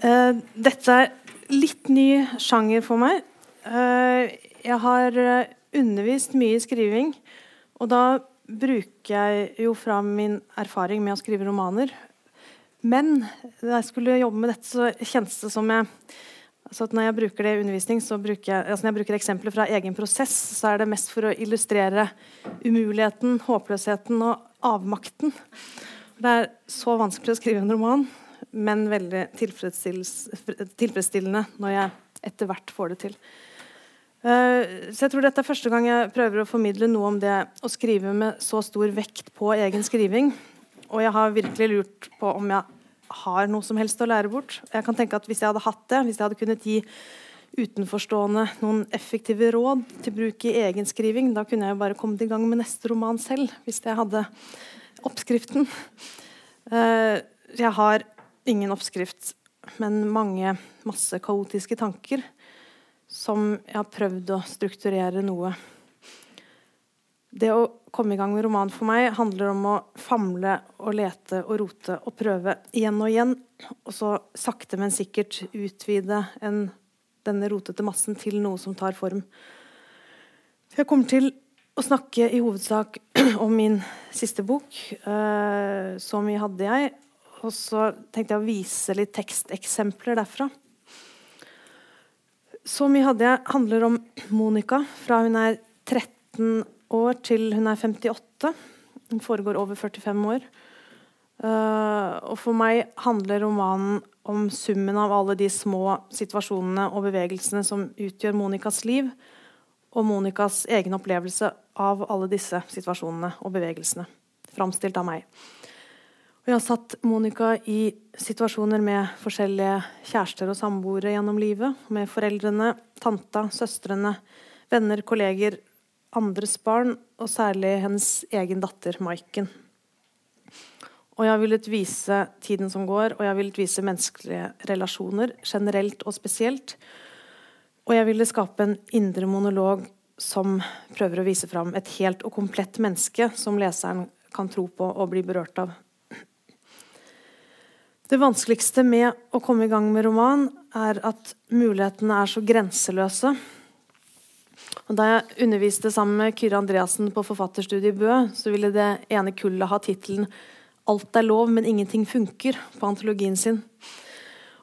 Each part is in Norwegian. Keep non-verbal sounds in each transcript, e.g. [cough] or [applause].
Uh, dette er litt ny sjanger for meg. Uh, jeg har uh, undervist mye i skriving, og da bruker jeg jo fra min erfaring med å skrive romaner. Men da jeg skulle jobbe med dette, så kjentes det som jeg altså Når jeg bruker det i undervisning, så bruker jeg, altså når jeg bruker eksempler fra egen prosess, så er det mest for å illustrere umuligheten, håpløsheten og avmakten. Det er så vanskelig å skrive en roman men veldig tilfredsstillende når jeg etter hvert får det til. Uh, så jeg tror dette er første gang jeg prøver å formidle noe om det å skrive med så stor vekt på egen skriving. Og jeg har virkelig lurt på om jeg har noe som helst å lære bort. Jeg kan tenke at Hvis jeg hadde hatt det, hvis jeg hadde kunnet gi utenforstående noen effektive råd til bruk i egen skriving, da kunne jeg jo bare kommet i gang med neste roman selv, hvis jeg hadde oppskriften. Uh, jeg har ingen oppskrift, men mange masse kaotiske tanker som jeg har prøvd å strukturere noe. Det å komme i gang med roman for meg handler om å famle og lete og rote og prøve igjen og igjen. Og så sakte, men sikkert utvide en, denne rotete massen til noe som tar form. Jeg kommer til å snakke i hovedsak [clears throat] om min siste bok, uh, 'Så mye hadde jeg', og så tenkte jeg å vise litt teksteksempler derfra. Så mye hadde jeg handler om Monica fra hun er 13 år til hun er 58. Hun foregår over 45 år. Uh, og for meg handler romanen om summen av alle de små situasjonene og bevegelsene som utgjør Monicas liv, og Monicas egen opplevelse av alle disse situasjonene og bevegelsene, framstilt av meg. Jeg har satt Monica i situasjoner med forskjellige kjærester og samboere gjennom livet. Med foreldrene, tanta, søstrene, venner, kolleger, andres barn, og særlig hennes egen datter Maiken. Og jeg har villet vise tiden som går, og jeg har villet vise menneskelige relasjoner generelt og spesielt. Og jeg ville skape en indre monolog som prøver å vise fram et helt og komplett menneske som leseren kan tro på og bli berørt av. Det vanskeligste med å komme i gang med roman er at mulighetene er så grenseløse. Og da jeg underviste sammen med Kyrre Andreassen på forfatterstudiet i Bø, så ville det ene kullet ha tittelen 'Alt er lov, men ingenting funker' på antologien sin.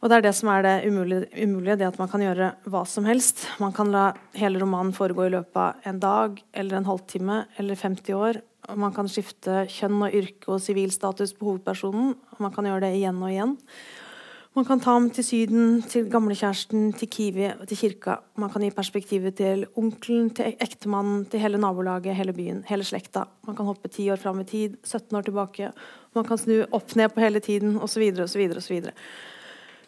Og det er det som er det umulige, umulige, det at man kan gjøre hva som helst. Man kan la hele romanen foregå i løpet av en dag eller en halvtime eller 50 år. Og man kan skifte kjønn og yrke og sivilstatus på hovedpersonen. Og man kan gjøre det igjen og igjen. Man kan ta ham til Syden, til gamlekjæresten, til Kiwi, til kirka. Man kan gi perspektivet til onkelen, til ektemannen, til hele nabolaget, hele byen, hele slekta. Man kan hoppe ti år fram i tid, 17 år tilbake. Man kan snu opp ned på hele tiden, osv., osv., osv.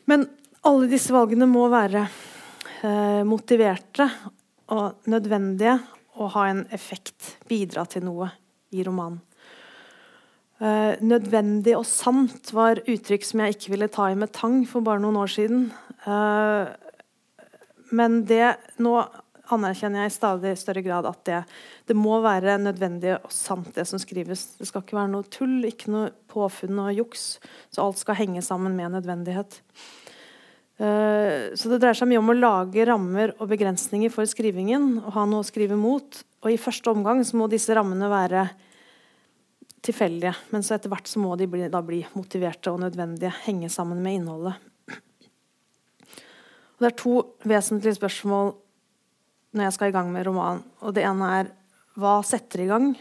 Men alle disse valgene må være eh, motiverte og nødvendige og ha en effekt, bidra til noe i romanen. Uh, nødvendig og sant var uttrykk som jeg ikke ville ta i med tang for bare noen år siden. Uh, men det nå anerkjenner jeg i stadig større grad at det, det, må være nødvendig og sant, det som skrives. Det skal ikke være noe tull, ikke noe påfunn og juks. Så alt skal henge sammen med nødvendighet. Eh, så det dreier seg mye om å lage rammer og begrensninger for skrivingen og ha noe å skrive mot. Og i første omgang så må disse rammene være tilfeldige, men så etter hvert så må de bli, da bli motiverte og nødvendige, henge sammen med innholdet. Og det er to vesentlige spørsmål når jeg skal i gang med romanen. Og det ene er hva setter i gang?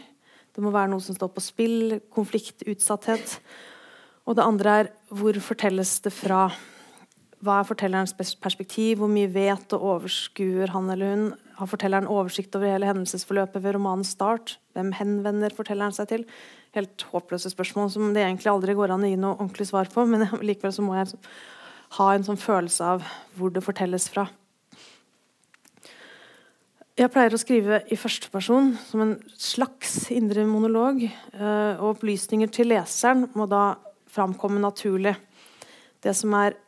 Det må være noe som står på spill, konflikt, utsatthet. Og det andre er hvor fortelles det fra? Hva er fortellerens perspektiv? Hvor mye vet og overskuer han eller hun? Har fortelleren oversikt over hele hendelsesforløpet ved romanens start? Hvem henvender fortelleren seg til? Helt håpløse spørsmål som det egentlig aldri går an å gi noe ordentlig svar på. Men likevel så må jeg ha en sånn følelse av hvor det fortelles fra. Jeg pleier å skrive i førsteperson som en slags indre monolog. Eh, og opplysninger til leseren må da framkomme naturlig. Det som er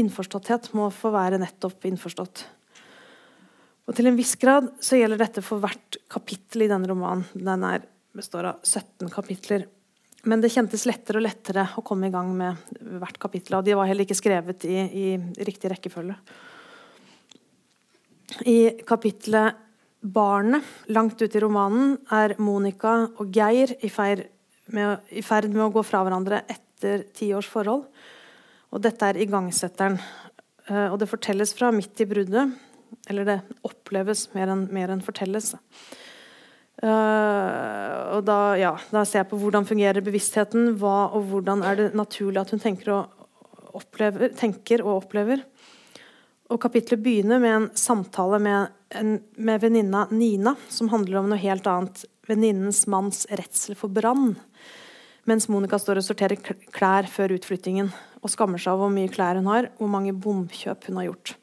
innforståtthet må få være nettopp innforstått. Og Til en viss grad så gjelder dette for hvert kapittel i denne romanen. Den er, består av 17 kapitler. men det kjentes lettere og lettere å komme i gang med hvert kapittel. Og de var heller ikke skrevet i, i riktig rekkefølge. I kapittelet 'Barnet', langt ute i romanen, er Monica og Geir i ferd, med, i ferd med å gå fra hverandre etter ti års forhold. Og dette er igangsetteren. Uh, og det fortelles fra midt i bruddet. Eller det oppleves mer enn, mer enn fortelles. Uh, og da, ja, da, ser jeg på hvordan fungerer bevisstheten, hva og hvordan er det naturlig at hun tenker og opplever, tenker og opplever. Og Kapitlet begynner med en samtale med, en, med venninna Nina, som handler om noe helt annet. Venninnens manns redsel for brann. Mens Monica står og sorterer klær før utflyttingen og skammer seg over hvor mye klær hun har, hvor mange bomkjøp hun har gjort.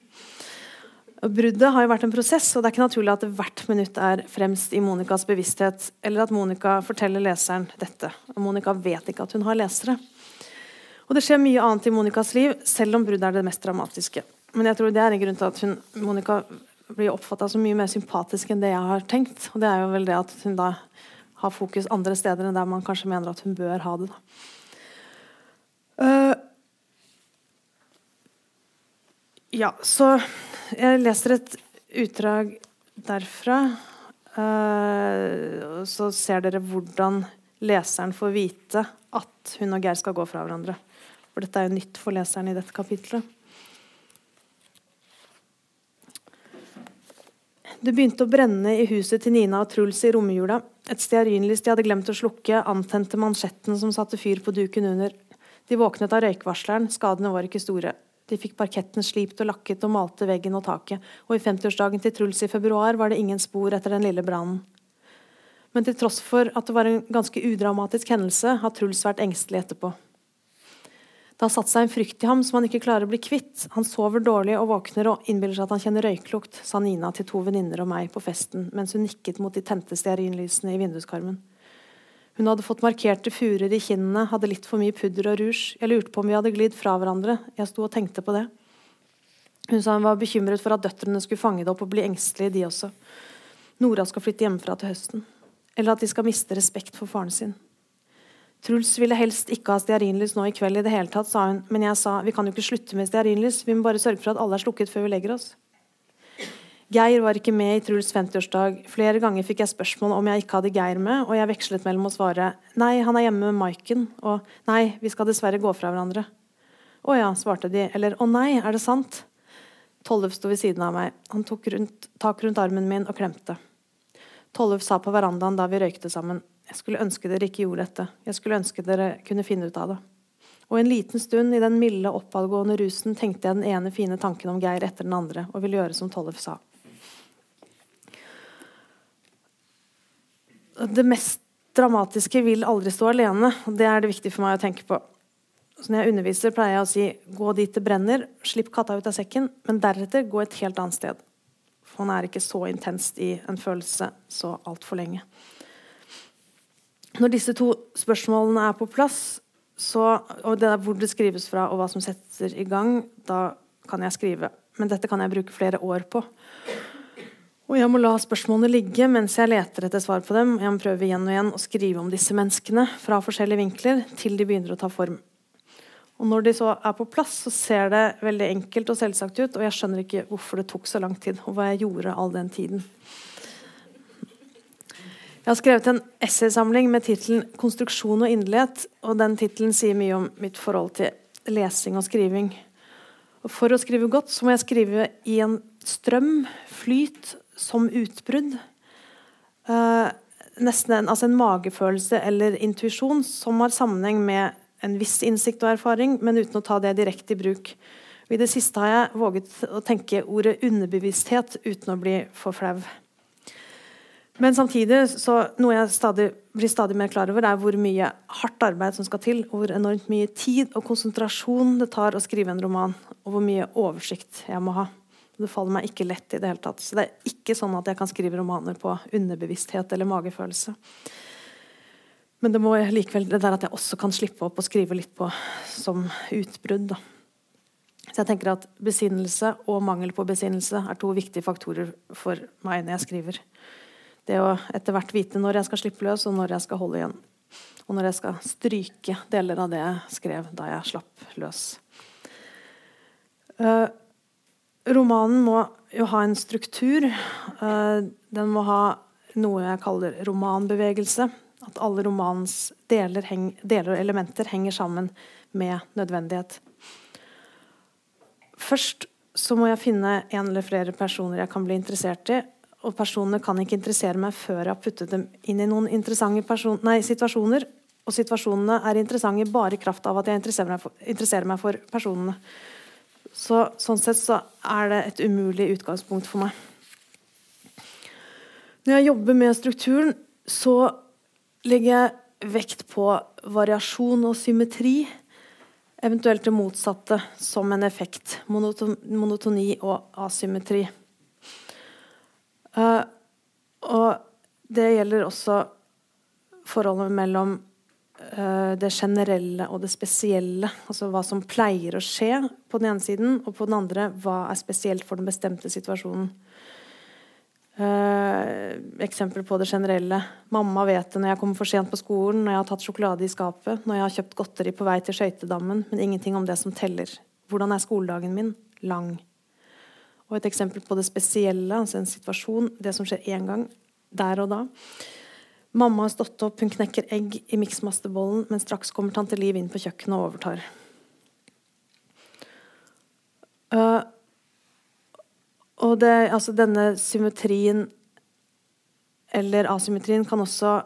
Bruddet har jo vært en prosess, og det er ikke naturlig at hvert minutt er fremst i Monicas bevissthet, eller at Monica forteller leseren dette. Og Monica vet ikke at hun har lesere. Og Det skjer mye annet i Monicas liv, selv om bruddet er det mest dramatiske. Men jeg tror det er en grunn til at hun, Monica blir oppfatta som mye mer sympatisk enn det jeg har tenkt. Og det er jo vel det at hun da har fokus andre steder enn der man kanskje mener at hun bør ha det. Uh, ja, så jeg leser et utdrag derfra. Uh, så ser dere hvordan leseren får vite at hun og Geir skal gå fra hverandre. For dette er jo nytt for leseren i dette kapitlet. Det begynte å brenne i huset til Nina og Truls i romjula. Et stearinlys de hadde glemt å slukke, antente mansjetten som satte fyr på duken under. De våknet av røykvarsleren, skadene var ikke store. De fikk parketten slipt og lakket og malte veggen og taket, og i 50-årsdagen til Truls i februar var det ingen spor etter den lille brannen. Men til tross for at det var en ganske udramatisk hendelse, har Truls vært engstelig etterpå. Det har satt seg en frykt i ham som han ikke klarer å bli kvitt. Han sover dårlig og våkner og innbiller seg at han kjenner røyklukt, sa Nina til to venninner og meg på festen mens hun nikket mot de tente stearinlysene i vinduskarmen. Hun hadde fått markerte furer i kinnene, hadde litt for mye pudder og rouge. Jeg lurte på om vi hadde glidd fra hverandre. Jeg sto og tenkte på det. Hun sa hun var bekymret for at døtrene skulle fange det opp og bli engstelige, de også. Nora skal flytte hjemmefra til høsten. Eller at de skal miste respekt for faren sin. Truls ville helst ikke ha stearinlys nå i kveld i det hele tatt, sa hun, men jeg sa vi kan jo ikke slutte med stearinlys, vi må bare sørge for at alle er slukket før vi legger oss. Geir var ikke med i Truls 50-årsdag. Flere ganger fikk jeg spørsmål om jeg ikke hadde Geir med, og jeg vekslet mellom å svare nei, han er hjemme med Maiken, og nei, vi skal dessverre gå fra hverandre. Å ja, svarte de, eller å nei, er det sant? Tollef sto ved siden av meg. Han tok rundt, tak rundt armen min og klemte. Tollef sa på verandaen da vi røykte sammen. Jeg skulle ønske dere ikke gjorde dette. Jeg skulle ønske dere kunne finne ut av det. Og en liten stund i den milde, oppadgående rusen tenkte jeg den ene fine tanken om Geir etter den andre, og ville gjøre som Tollef sa. det mest dramatiske vil aldri stå alene. og Det er det viktig for meg å tenke på. Så når jeg underviser, pleier jeg å si gå dit det brenner, slipp katta ut av sekken, men deretter gå et helt annet sted. For han er ikke så intenst i en følelse så altfor lenge. Når disse to spørsmålene er på plass, så, og det er hvor det skrives fra, og hva som setter i gang, da kan jeg skrive. Men dette kan jeg bruke flere år på. Og jeg må la spørsmålene ligge mens jeg leter etter svar på dem. Jeg må prøve igjen og igjen å skrive om disse menneskene fra forskjellige vinkler til de begynner å ta form. Og Når de så er på plass, så ser det veldig enkelt og selvsagt ut. Og jeg skjønner ikke hvorfor det tok så lang tid, og hva jeg gjorde all den tiden. Jeg har skrevet en essaysamling med tittelen 'Konstruksjon og inderlighet'. og Den tittelen sier mye om mitt forhold til lesing og skriving. Og for å skrive godt så må jeg skrive i en strøm, flyt som utbrudd. Uh, nesten en, altså en magefølelse eller intuisjon som har sammenheng med en viss innsikt og erfaring, men uten å ta det direkte i bruk. Og I det siste har jeg våget å tenke ordet underbevissthet uten å bli for flau. Men samtidig så noe jeg stadig, blir stadig mer klar over, er hvor mye hardt arbeid som skal til, og hvor enormt mye tid og konsentrasjon det tar å skrive en roman, og hvor mye oversikt jeg må ha. Det faller meg ikke lett i det hele tatt. Så det er ikke sånn at jeg kan skrive romaner på underbevissthet eller magefølelse. Men det må likevel det der at jeg også kan slippe opp og skrive litt på som utbrudd. Da. Så jeg tenker at Besinnelse og mangel på besinnelse er to viktige faktorer for meg når jeg skriver. Det å etter hvert vite når jeg skal slippe løs, og når jeg skal holde igjen. Og når jeg skal stryke deler av det jeg skrev da jeg slapp løs. Uh, romanen må jo ha en struktur. Uh, den må ha noe jeg kaller romanbevegelse. At alle romanens deler, deler og elementer henger sammen med nødvendighet. Først så må jeg finne en eller flere personer jeg kan bli interessert i. Og personene kan ikke interessere meg før jeg har puttet dem inn i noen interessante nei, situasjoner. Og situasjonene er interessante bare i kraft av at jeg interesserer meg for, interesserer meg for personene. Så, sånn sett så er det et umulig utgangspunkt for meg. Når jeg jobber med strukturen, så legger jeg vekt på variasjon og symmetri. Eventuelt det motsatte som en effekt. monotoni og asymmetri. Uh, og det gjelder også forholdet mellom uh, det generelle og det spesielle. Altså hva som pleier å skje på den ene siden, og på den andre hva er spesielt for den bestemte situasjonen. Uh, eksempel på det generelle. Mamma vet det når jeg kommer for sent på skolen, når jeg har tatt sjokolade i skapet, når jeg har kjøpt godteri på vei til skøytedammen, men ingenting om det som teller. Hvordan er skoledagen min? Lang. Og et eksempel på det spesielle, altså en situasjon, det som skjer én gang, der og da. Mamma har stått opp, hun knekker egg i miksmasterbollen, men straks kommer tante Liv inn på kjøkkenet og overtar. Uh, og det, altså denne symmetrien eller asymmetrien kan også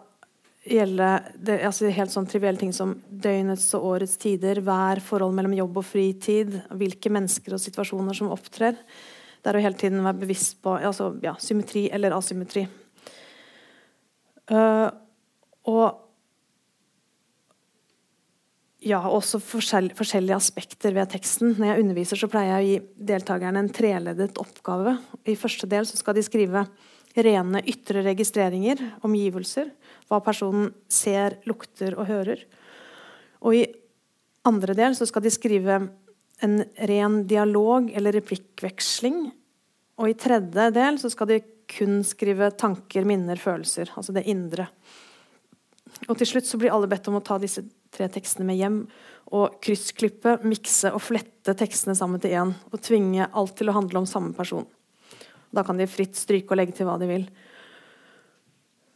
gjelde det, altså helt sånn trivielle ting som døgnets og årets tider, vær, forhold mellom jobb og fritid, hvilke mennesker og situasjoner som opptrer. Det er å hele tiden være bevisst på altså, ja, symmetri eller asymmetri. Uh, og ja, også forskjell, forskjellige aspekter ved teksten. Når jeg underviser, så pleier jeg å gi deltakerne en treledet oppgave. I første del skal de skrive rene ytre registreringer, omgivelser, hva personen ser, lukter og hører. Og i andre del skal de skrive en ren dialog eller replikkveksling. Og i tredje del skal de kun skrive tanker, minner, følelser. Altså det indre. Og til slutt så blir alle bedt om å ta disse tre tekstene med hjem og kryssklippe, mikse og flette tekstene sammen til én. Og tvinge alt til å handle om samme person. Da kan de fritt stryke og legge til hva de vil.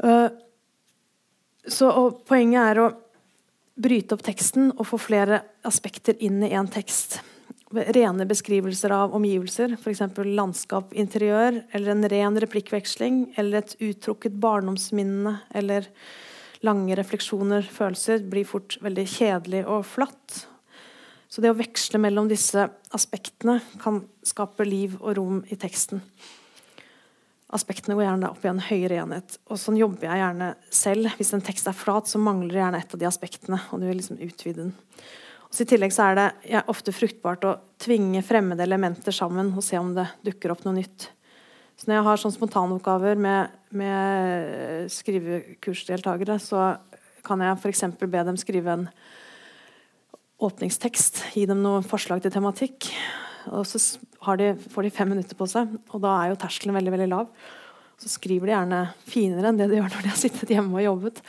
Uh, så, poenget er å bryte opp teksten og få flere aspekter inn i én tekst. Rene beskrivelser av omgivelser, f.eks. landskap, interiør, eller en ren replikkveksling, eller et uttrukket barndomsminne, eller lange refleksjoner, følelser, blir fort veldig kjedelig og flatt. Så det å veksle mellom disse aspektene kan skape liv og rom i teksten. Aspektene går gjerne opp i en høyere enhet. Og sånn jobber jeg gjerne selv. Hvis en tekst er flat, så mangler gjerne et av de aspektene. og du vil liksom utvide den. Og I tillegg så er det ja, ofte fruktbart å tvinge fremmede elementer sammen og se om det dukker opp noe nytt. Så når jeg har sånn spontanoppgaver med, med skrivekursdeltakere, så kan jeg f.eks. be dem skrive en åpningstekst. Gi dem noen forslag til tematikk. Og så de, får de fem minutter på seg, og da er jo terskelen veldig veldig lav. Så skriver de gjerne finere enn det de gjør når de har sittet hjemme og jobbet.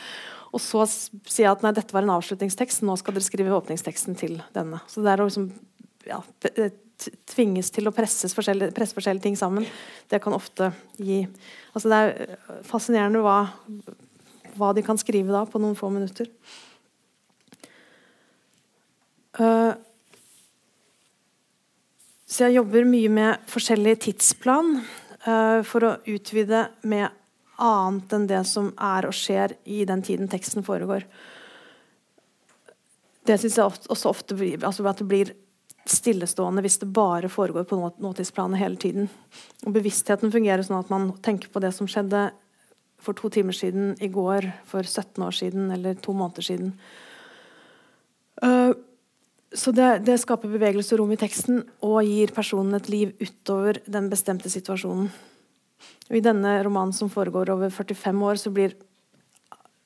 Og så sier jeg at nei, dette var en avslutningstekst, nå skal dere skrive åpningsteksten til denne. Så det er å liksom, ja, tvinges til å presses forskjellige, presse forskjellige ting sammen, det kan ofte gi altså Det er øh, fascinerende hva, hva de kan skrive da på noen få minutter. Uh, så jeg jobber mye med forskjellig tidsplan uh, for å utvide med annet enn det som er og skjer i den tiden teksten foregår. Det syns jeg også ofte blir, altså at det blir stillestående hvis det bare foregår på nåtidsplanet hele tiden. Og Bevisstheten fungerer sånn at man tenker på det som skjedde for to timer siden, i går, for 17 år siden eller to måneder siden. Uh, så det, det, skaper rom i teksten og gir personen et liv utover den bestemte situasjonen. I denne romanen som foregår over 45 år, så blir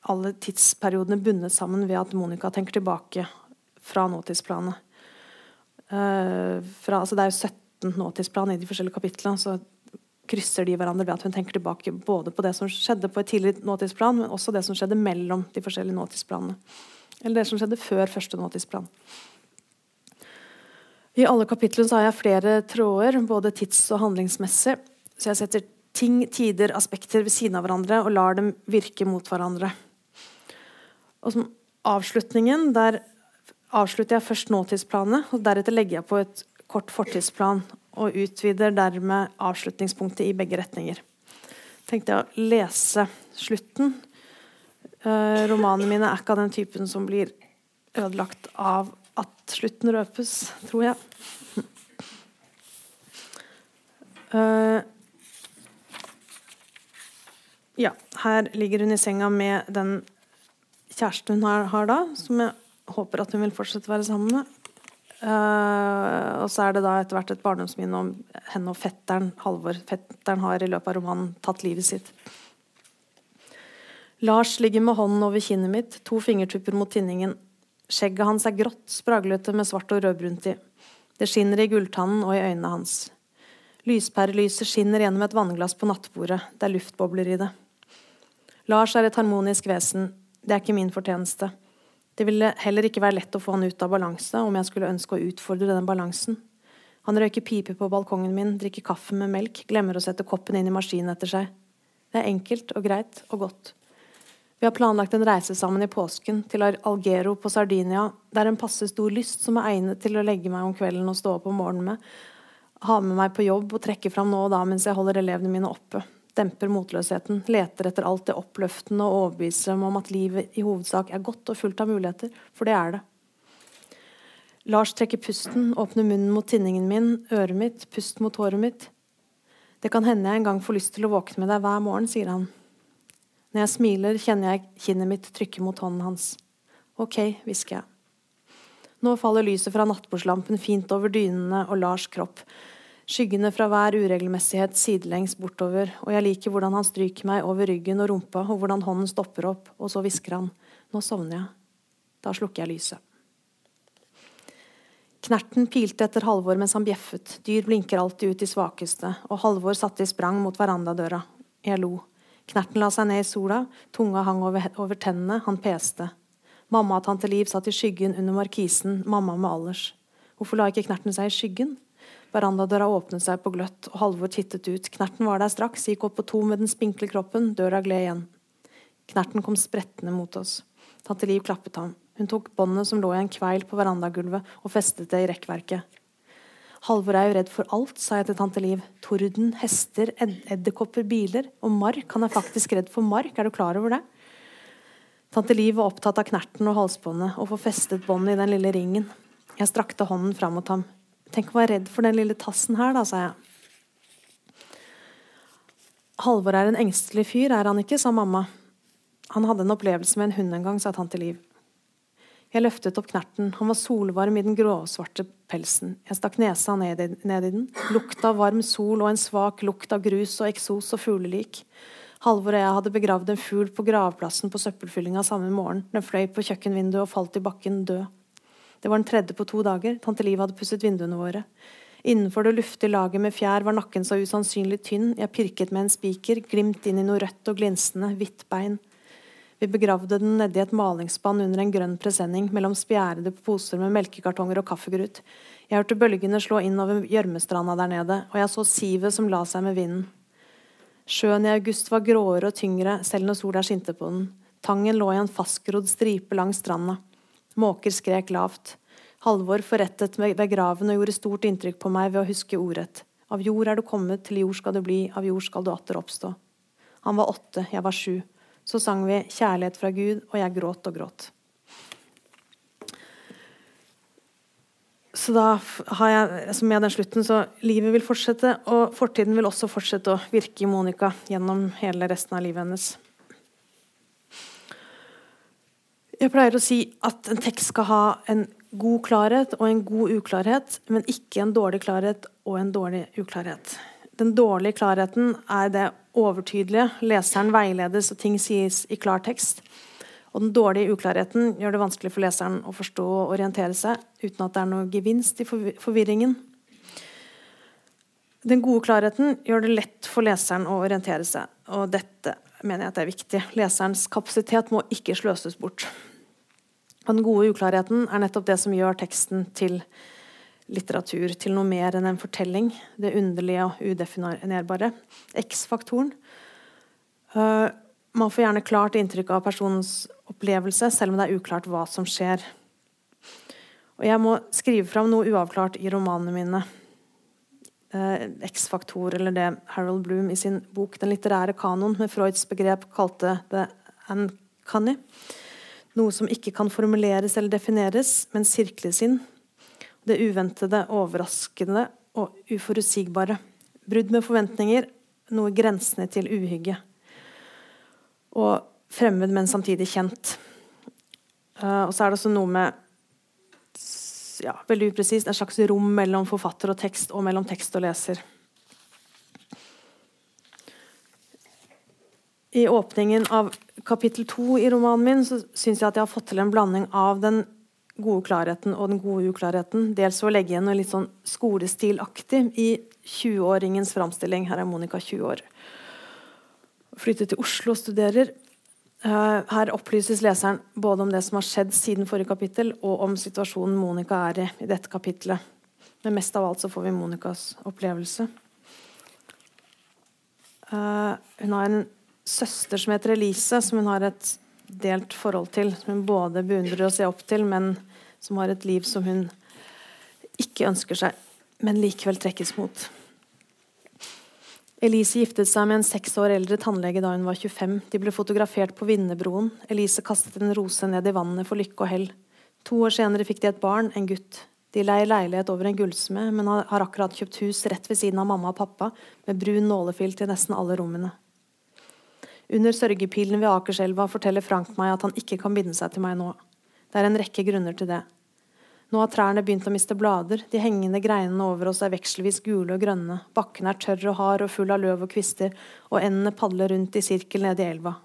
alle tidsperiodene bundet sammen ved at Monica tenker tilbake fra nåtidsplanet. Uh, fra, altså det er jo 17 nåtidsplan i de forskjellige kapitlene. Så krysser de hverandre ved at hun tenker tilbake både på det som skjedde på et tidlig nåtidsplan, men også det som skjedde mellom de forskjellige nåtidsplanene. Eller det som skjedde før første nåtidsplan. I alle kapitlene har jeg flere tråder, både tids- og handlingsmessig. Så jeg setter ting, tider, aspekter ved siden av hverandre og lar dem virke mot hverandre. Og som avslutningen, der avslutter jeg først nåtidsplanet, og deretter legger jeg på et kort fortidsplan og utvider dermed avslutningspunktet i begge retninger. tenkte jeg å lese slutten. Eh, romanene mine er ikke av den typen som blir ødelagt av at slutten røpes, tror jeg. Uh, ja, her ligger hun i senga med den kjæresten hun har, har, da, som jeg håper at hun vil fortsette å være sammen med. Uh, og så er det da etter hvert et barndomsminne om henne og fetteren Halvor. Fetteren har i løpet av romanen tatt livet sitt. Lars ligger med hånden over kinnet mitt, to fingertupper mot tinningen. Skjegget hans er grått, spraglete med svart og rødbrunt i. Det skinner i gulltannen og i øynene hans. Lyspærelyset skinner gjennom et vannglass på nattbordet, det er luftbobler i det. Lars er et harmonisk vesen. Det er ikke min fortjeneste. Det ville heller ikke være lett å få han ut av balanse om jeg skulle ønske å utfordre den balansen. Han røyker pipe på balkongen min, drikker kaffe med melk, glemmer å sette koppen inn i maskinen etter seg. Det er enkelt og greit og godt. Vi har planlagt en reise sammen i påsken, til Algero på Sardinia. Det er en passe stor lyst som er egnet til å legge meg om kvelden og stå opp om morgenen med. Ha med meg på jobb og trekke fram nå og da mens jeg holder elevene mine oppe demper motløsheten, leter etter alt det oppløftende og overbeviser dem om at livet i hovedsak er godt og fullt av muligheter, for det er det. Lars trekker pusten, åpner munnen mot tinningen min, øret mitt, pust mot håret mitt. Det kan hende jeg en gang får lyst til å våkne med deg hver morgen, sier han. Når jeg smiler, kjenner jeg kinnet mitt trykke mot hånden hans. Ok, hvisker jeg. Nå faller lyset fra nattbordslampen fint over dynene og Lars' kropp, Skyggene fra hver uregelmessighet sidelengs bortover, og jeg liker hvordan han stryker meg over ryggen og rumpa, og hvordan hånden stopper opp, og så hvisker han, nå sovner jeg. Da slukker jeg lyset. Knerten pilte etter Halvor mens han bjeffet, dyr blinker alltid ut de svakeste, og Halvor satte i sprang mot verandadøra. Jeg lo. Knerten la seg ned i sola, tunga hang over, over tennene, han peste. Mamma og tante Liv satt i skyggen under markisen, mamma med alders. Hvorfor la ikke Knerten seg i skyggen? Verandadøra åpnet seg på gløtt, og Halvor tittet ut. Knerten var der straks, gikk opp på to med den spinkle kroppen, døra gled igjen. Knerten kom sprettende mot oss. Tante Liv klappet ham. Hun tok båndet som lå i en kveil på verandagulvet, og festet det i rekkverket. Halvor er jo redd for alt, sa jeg til tante Liv. Torden, hester, ed edderkopper, biler. Og mark. Han er faktisk redd for mark, er du klar over det? Tante Liv var opptatt av knerten og halsbåndet, og få festet båndet i den lille ringen. Jeg strakte hånden fram mot ham. Tenk å være redd for den lille tassen her, da, sa jeg. Halvor er en engstelig fyr, er han ikke, sa mamma. Han hadde en opplevelse med en hund en gang, sa tante Liv. Jeg løftet opp knerten, han var solvarm i den gråsvarte pelsen. Jeg stakk nesa ned i, ned i den. Lukt av varm sol og en svak lukt av grus og eksos og fuglelik. Halvor og jeg hadde begravd en fugl på gravplassen på søppelfyllinga samme morgen. Den fløy på kjøkkenvinduet og falt i bakken død. Det var den tredje på to dager. Tante Liv hadde pusset vinduene våre. Innenfor det luftige laget med fjær var nakken så usannsynlig tynn. Jeg pirket med en spiker, glimt inn i noe rødt og glinsende, hvitt bein. Vi begravde den nedi et malingsspann under en grønn presenning, mellom spjærede poser med melkekartonger og kaffegrut. Jeg hørte bølgene slå inn over gjørmestranda der nede, og jeg så sivet som la seg med vinden. Sjøen i august var gråere og tyngre, selv når sola skinte på den. Tangen lå i en fastgrodd stripe langs stranda. Måker skrek lavt. Halvor forrettet ved graven og gjorde stort inntrykk på meg ved å huske ordrett. Av jord er du kommet, til jord skal du bli, av jord skal du atter oppstå. Han var åtte, jeg var sju. Så sang vi Kjærlighet fra Gud, og jeg gråt og gråt. Så da har jeg altså med den slutten, så livet vil fortsette, og fortiden vil også fortsette å virke i Monica gjennom hele resten av livet hennes. Jeg pleier å si at en tekst skal ha en god klarhet og en god uklarhet, men ikke en dårlig klarhet og en dårlig uklarhet. Den dårlige klarheten er det overtydelige. Leseren veiledes, og ting sies i klar tekst. Og den dårlige uklarheten gjør det vanskelig for leseren å forstå og orientere seg uten at det er noe gevinst i forvirringen. Den gode klarheten gjør det lett for leseren å orientere seg. Og dette mener jeg at er viktig. Leserens kapasitet må ikke sløses bort. Og den gode uklarheten er nettopp det som gjør teksten til litteratur, til noe mer enn en fortelling. Det underlige og udefinerbare. X-faktoren. Uh, man får gjerne klart inntrykk av personens opplevelse, selv om det er uklart hva som skjer. Og jeg må skrive fram noe uavklart i romanene mine. Eh, X-faktor, eller det Harold Bloom i sin bok 'Den litterære kanon' med Freuds begrep kalte det uncanny'. Noe som ikke kan formuleres eller defineres, men sirkles inn. Det uventede, overraskende og uforutsigbare. Brudd med forventninger, noe grensende til uhygge. Og fremmed, men samtidig kjent. Uh, og så er det også noe med ja, veldig upresist, en slags rom mellom forfatter og tekst, og mellom tekst og leser. I åpningen av kapittel to i romanen min så syns jeg at jeg har fått til en blanding av den gode klarheten og den gode uklarheten. Dels å legge igjen noe litt sånn skolestilaktig i 20-åringens framstilling. Her er Monica 20 år. Flyttet til Oslo og studerer. Uh, her opplyses leseren både om det som har skjedd siden forrige kapittel, og om situasjonen Monica er i i dette kapittelet. Men mest av alt så får vi Monicas opplevelse. Uh, hun har en søster som heter Elise, som hun har et delt forhold til. Som hun både beundrer og ser opp til, men som har et liv som hun ikke ønsker seg, men likevel trekkes mot. Elise giftet seg med en seks år eldre tannlege da hun var 25. De ble fotografert på Vinnerbroen. Elise kastet en rose ned i vannet for lykke og hell. To år senere fikk de et barn, en gutt. De leier leilighet over en gullsmed, men har akkurat kjøpt hus rett ved siden av mamma og pappa, med brun nålefilt til nesten alle rommene. Under sørgepilen ved Akerselva forteller Frank meg at han ikke kan binde seg til meg nå. Det er en rekke grunner til det. Nå har trærne begynt å miste blader, de hengende greinene over oss er vekselvis gule og grønne, bakken er tørr og hard og full av løv og kvister, og endene padler rundt i sirkel nede i elva.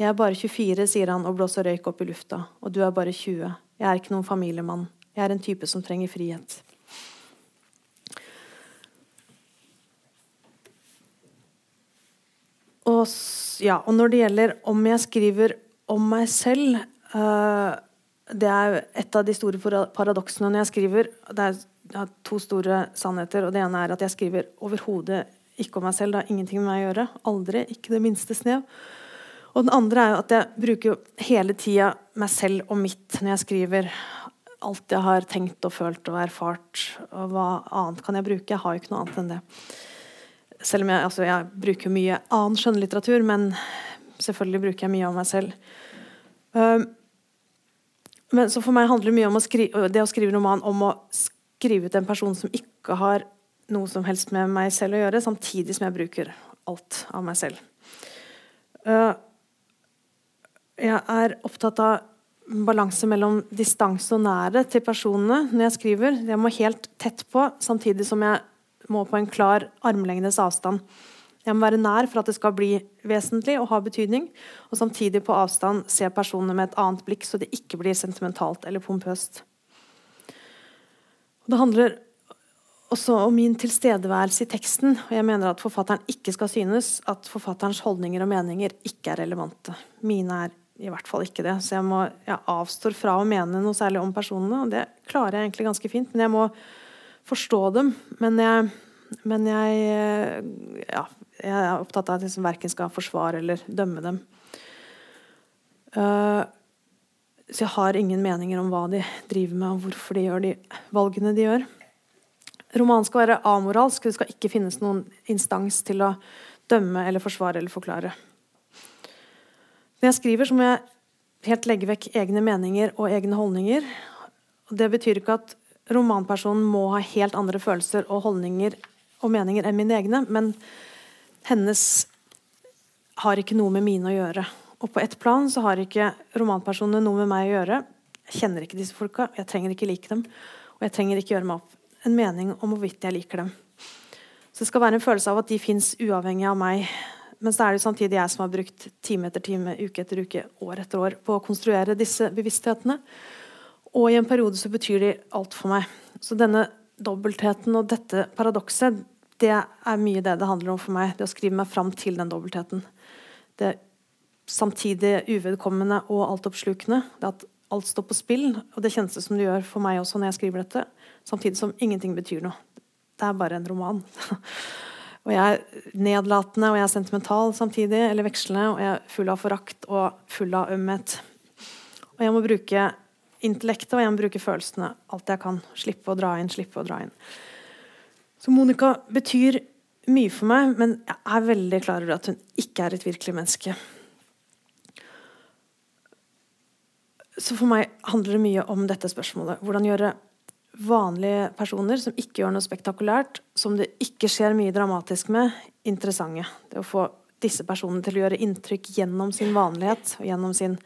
Jeg er bare 24, sier han og blåser røyk opp i lufta, og du er bare 20. Jeg er ikke noen familiemann. Jeg er en type som trenger frihet. Og, ja, og når det gjelder om jeg skriver om meg selv uh, det er et av de store paradoksene når jeg skriver. Det er, jeg har to store sannheter. og Det ene er at jeg skriver overhodet ikke om meg selv. Det har ingenting med meg å gjøre. Aldri. Ikke det minste snev. Og den andre er at jeg bruker hele tida meg selv og mitt når jeg skriver. Alt jeg har tenkt og følt og erfart. Og hva annet kan jeg bruke? Jeg har jo ikke noe annet enn det. Selv om jeg, altså, jeg bruker mye annen skjønnlitteratur, men selvfølgelig bruker jeg mye av meg selv. Um, men så for meg handler det mye om å skrive, det å skrive roman om å skrive ut en person som ikke har noe som helst med meg selv å gjøre, samtidig som jeg bruker alt av meg selv. Uh, jeg er opptatt av balanse mellom distanse og nærhet til personene når jeg skriver. Jeg må helt tett på, samtidig som jeg må på en klar armlengdes avstand. Jeg må være nær for at det skal bli vesentlig og ha betydning, og samtidig på avstand se personene med et annet blikk, så det ikke blir sentimentalt eller pompøst. Det handler også om min tilstedeværelse i teksten, og jeg mener at forfatteren ikke skal synes at forfatterens holdninger og meninger ikke er relevante. Mine er i hvert fall ikke det, så jeg, må, jeg avstår fra å mene noe særlig om personene, og det klarer jeg egentlig ganske fint, men jeg må forstå dem. Men jeg, men jeg ja, jeg er opptatt av at jeg liksom verken skal forsvare eller dømme dem. Uh, så jeg har ingen meninger om hva de driver med, og hvorfor de gjør de valgene de gjør. Romanen skal være amoralsk. Det skal ikke finnes noen instans til å dømme eller forsvare eller forklare. Når jeg skriver, så må jeg helt legge vekk egne meninger og egne holdninger. Det betyr ikke at romanpersonen må ha helt andre følelser og holdninger og meninger enn mine egne, men hennes har ikke noe med mine å gjøre. Og på ett plan så har ikke romanpersonene noe med meg å gjøre. Jeg kjenner ikke disse folka, jeg trenger ikke like dem. Og jeg trenger ikke gjøre meg opp en mening om hvorvidt jeg liker dem. Så det skal være en følelse av at de fins uavhengig av meg. Men så er det samtidig jeg som har brukt time etter time, uke etter uke, år etter år på å konstruere disse bevissthetene. Og i en periode så betyr de alt for meg. Så denne dobbeltheten og dette paradokset, det er mye det det handler om for meg. Det å skrive meg fram til den dobbeltheten. Det samtidig uvedkommende og altoppslukende. Det at alt står på spill. Og det kjennes det som det gjør for meg også når jeg skriver dette. Samtidig som ingenting betyr noe. Det er bare en roman. [laughs] og jeg er nedlatende og jeg er sentimental samtidig, eller vekslende. Og jeg er full av forakt og full av ømhet. Og jeg må bruke intellektet og jeg må bruke følelsene alt jeg kan. Slippe å dra inn, slippe å dra inn. Så Monica betyr mye for meg, men jeg er veldig klar over at hun ikke er et virkelig menneske. Så for meg handler det mye om dette spørsmålet. Hvordan gjøre vanlige personer som ikke gjør noe spektakulært, som det ikke skjer mye dramatisk med, interessante. Det å få disse personene til å gjøre inntrykk gjennom sin vanlighet og gjennom sin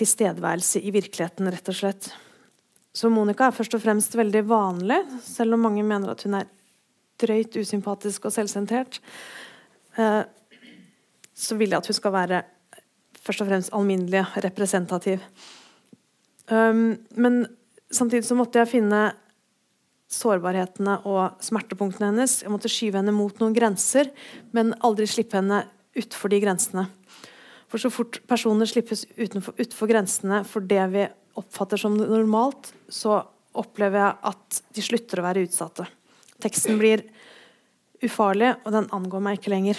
tilstedeværelse i virkeligheten, rett og slett. Så Monica er først og fremst veldig vanlig, selv om mange mener at hun er drøyt usympatisk og selvsentrert. Eh, så vil jeg at hun skal være først og fremst alminnelig representativ. Um, men samtidig så måtte jeg finne sårbarhetene og smertepunktene hennes. Jeg måtte skyve henne mot noen grenser, men aldri slippe henne utfor de grensene. For så fort personer slippes utenfor, utenfor grensene for det vi oppfatter som normalt, så opplever jeg at de slutter å være utsatte. Teksten blir ufarlig, og den angår meg ikke lenger.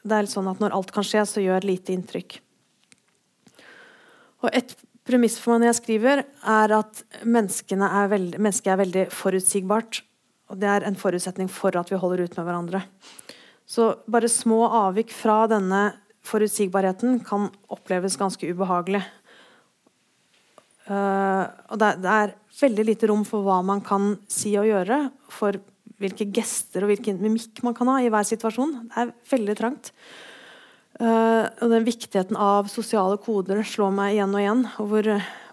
Det er litt sånn at Når alt kan skje, så gjør lite inntrykk. Og Et premiss for meg når jeg skriver, er at er veld, er veldig forutsigbart. Og det er en forutsetning for at vi holder ut med hverandre. Så bare små avvik fra denne forutsigbarheten kan oppleves ganske ubehagelig. Uh, og det, det, er veldig lite rom for hva man kan si og gjøre. For hvilke gester og hvilken mimikk man kan ha i hver situasjon. Det er veldig trangt. Uh, og den viktigheten av sosiale koder slår meg igjen og igjen. Og hvor,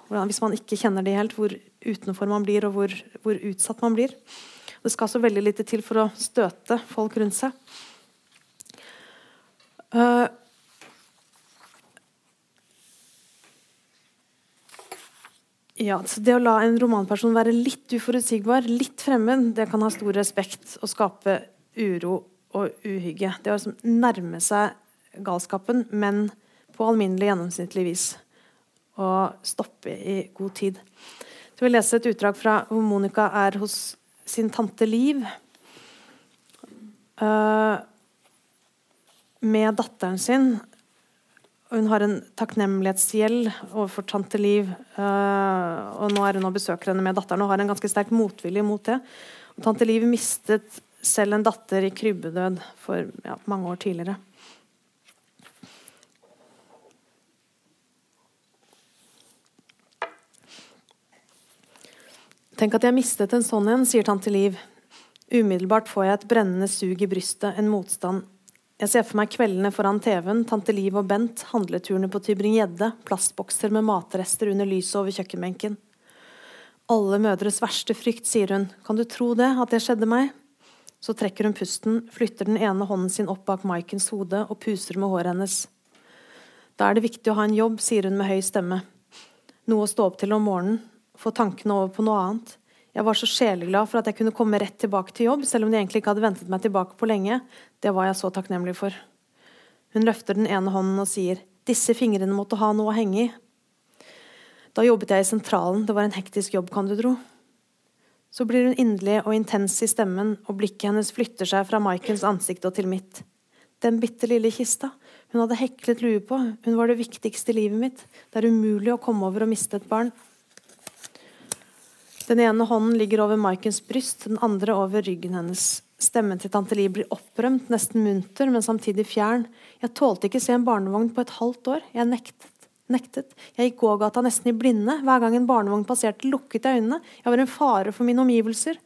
hvordan, hvis man ikke kjenner de helt, hvor utenfor man blir, og hvor, hvor, utsatt man blir. Det skal så veldig lite til for å støte folk rundt seg. Uh, Ja, så Det å la en romanperson være litt uforutsigbar, litt fremmed, det kan ha stor respekt og skape uro og uhygge. Det å liksom nærme seg galskapen, men på alminnelig, gjennomsnittlig vis. Og stoppe i god tid. Så vil lese et utdrag fra hvor Monica er hos sin tante Liv. Uh, med datteren sin hun har en takknemlighetsgjeld overfor tante Liv. Uh, og nå er hun og besøker henne med datteren og har en ganske sterk motvilje mot det. Og tante Liv mistet selv en datter i krybbedød for ja, mange år tidligere. Tenk at jeg mistet en sånn en, sier tante Liv. Umiddelbart får jeg et brennende sug i brystet, en motstand jeg ser for meg kveldene foran TV-en, tante Liv og Bent, handleturene på Tybring-Gjedde, plastbokser med matrester under lyset over kjøkkenbenken. Alle mødres verste frykt, sier hun, kan du tro det, at det skjedde meg? Så trekker hun pusten, flytter den ene hånden sin opp bak Maikens hode og puser med håret hennes. Da er det viktig å ha en jobb, sier hun med høy stemme. Noe å stå opp til om morgenen, få tankene over på noe annet. Jeg var så sjeleglad for at jeg kunne komme rett tilbake til jobb, selv om de egentlig ikke hadde ventet meg tilbake på lenge. Det var jeg så takknemlig for. Hun løfter den ene hånden og sier, disse fingrene måtte ha noe å henge i. Da jobbet jeg i sentralen, det var en hektisk jobb, kan du tro. Så blir hun inderlig og intens i stemmen, og blikket hennes flytter seg fra Michaels ansikt og til mitt. Den bitte lille kista. Hun hadde heklet lue på. Hun var det viktigste i livet mitt. Det er umulig å komme over og miste et barn. Den ene hånden ligger over Maikens bryst, den andre over ryggen hennes. Stemmen til tante Li blir opprømt, nesten munter, men samtidig fjern. Jeg tålte ikke se en barnevogn på et halvt år. Jeg nektet. Nektet. Jeg gikk gågata nesten i blinde. Hver gang en barnevogn passerte, lukket jeg øynene. Jeg var en fare for mine omgivelser.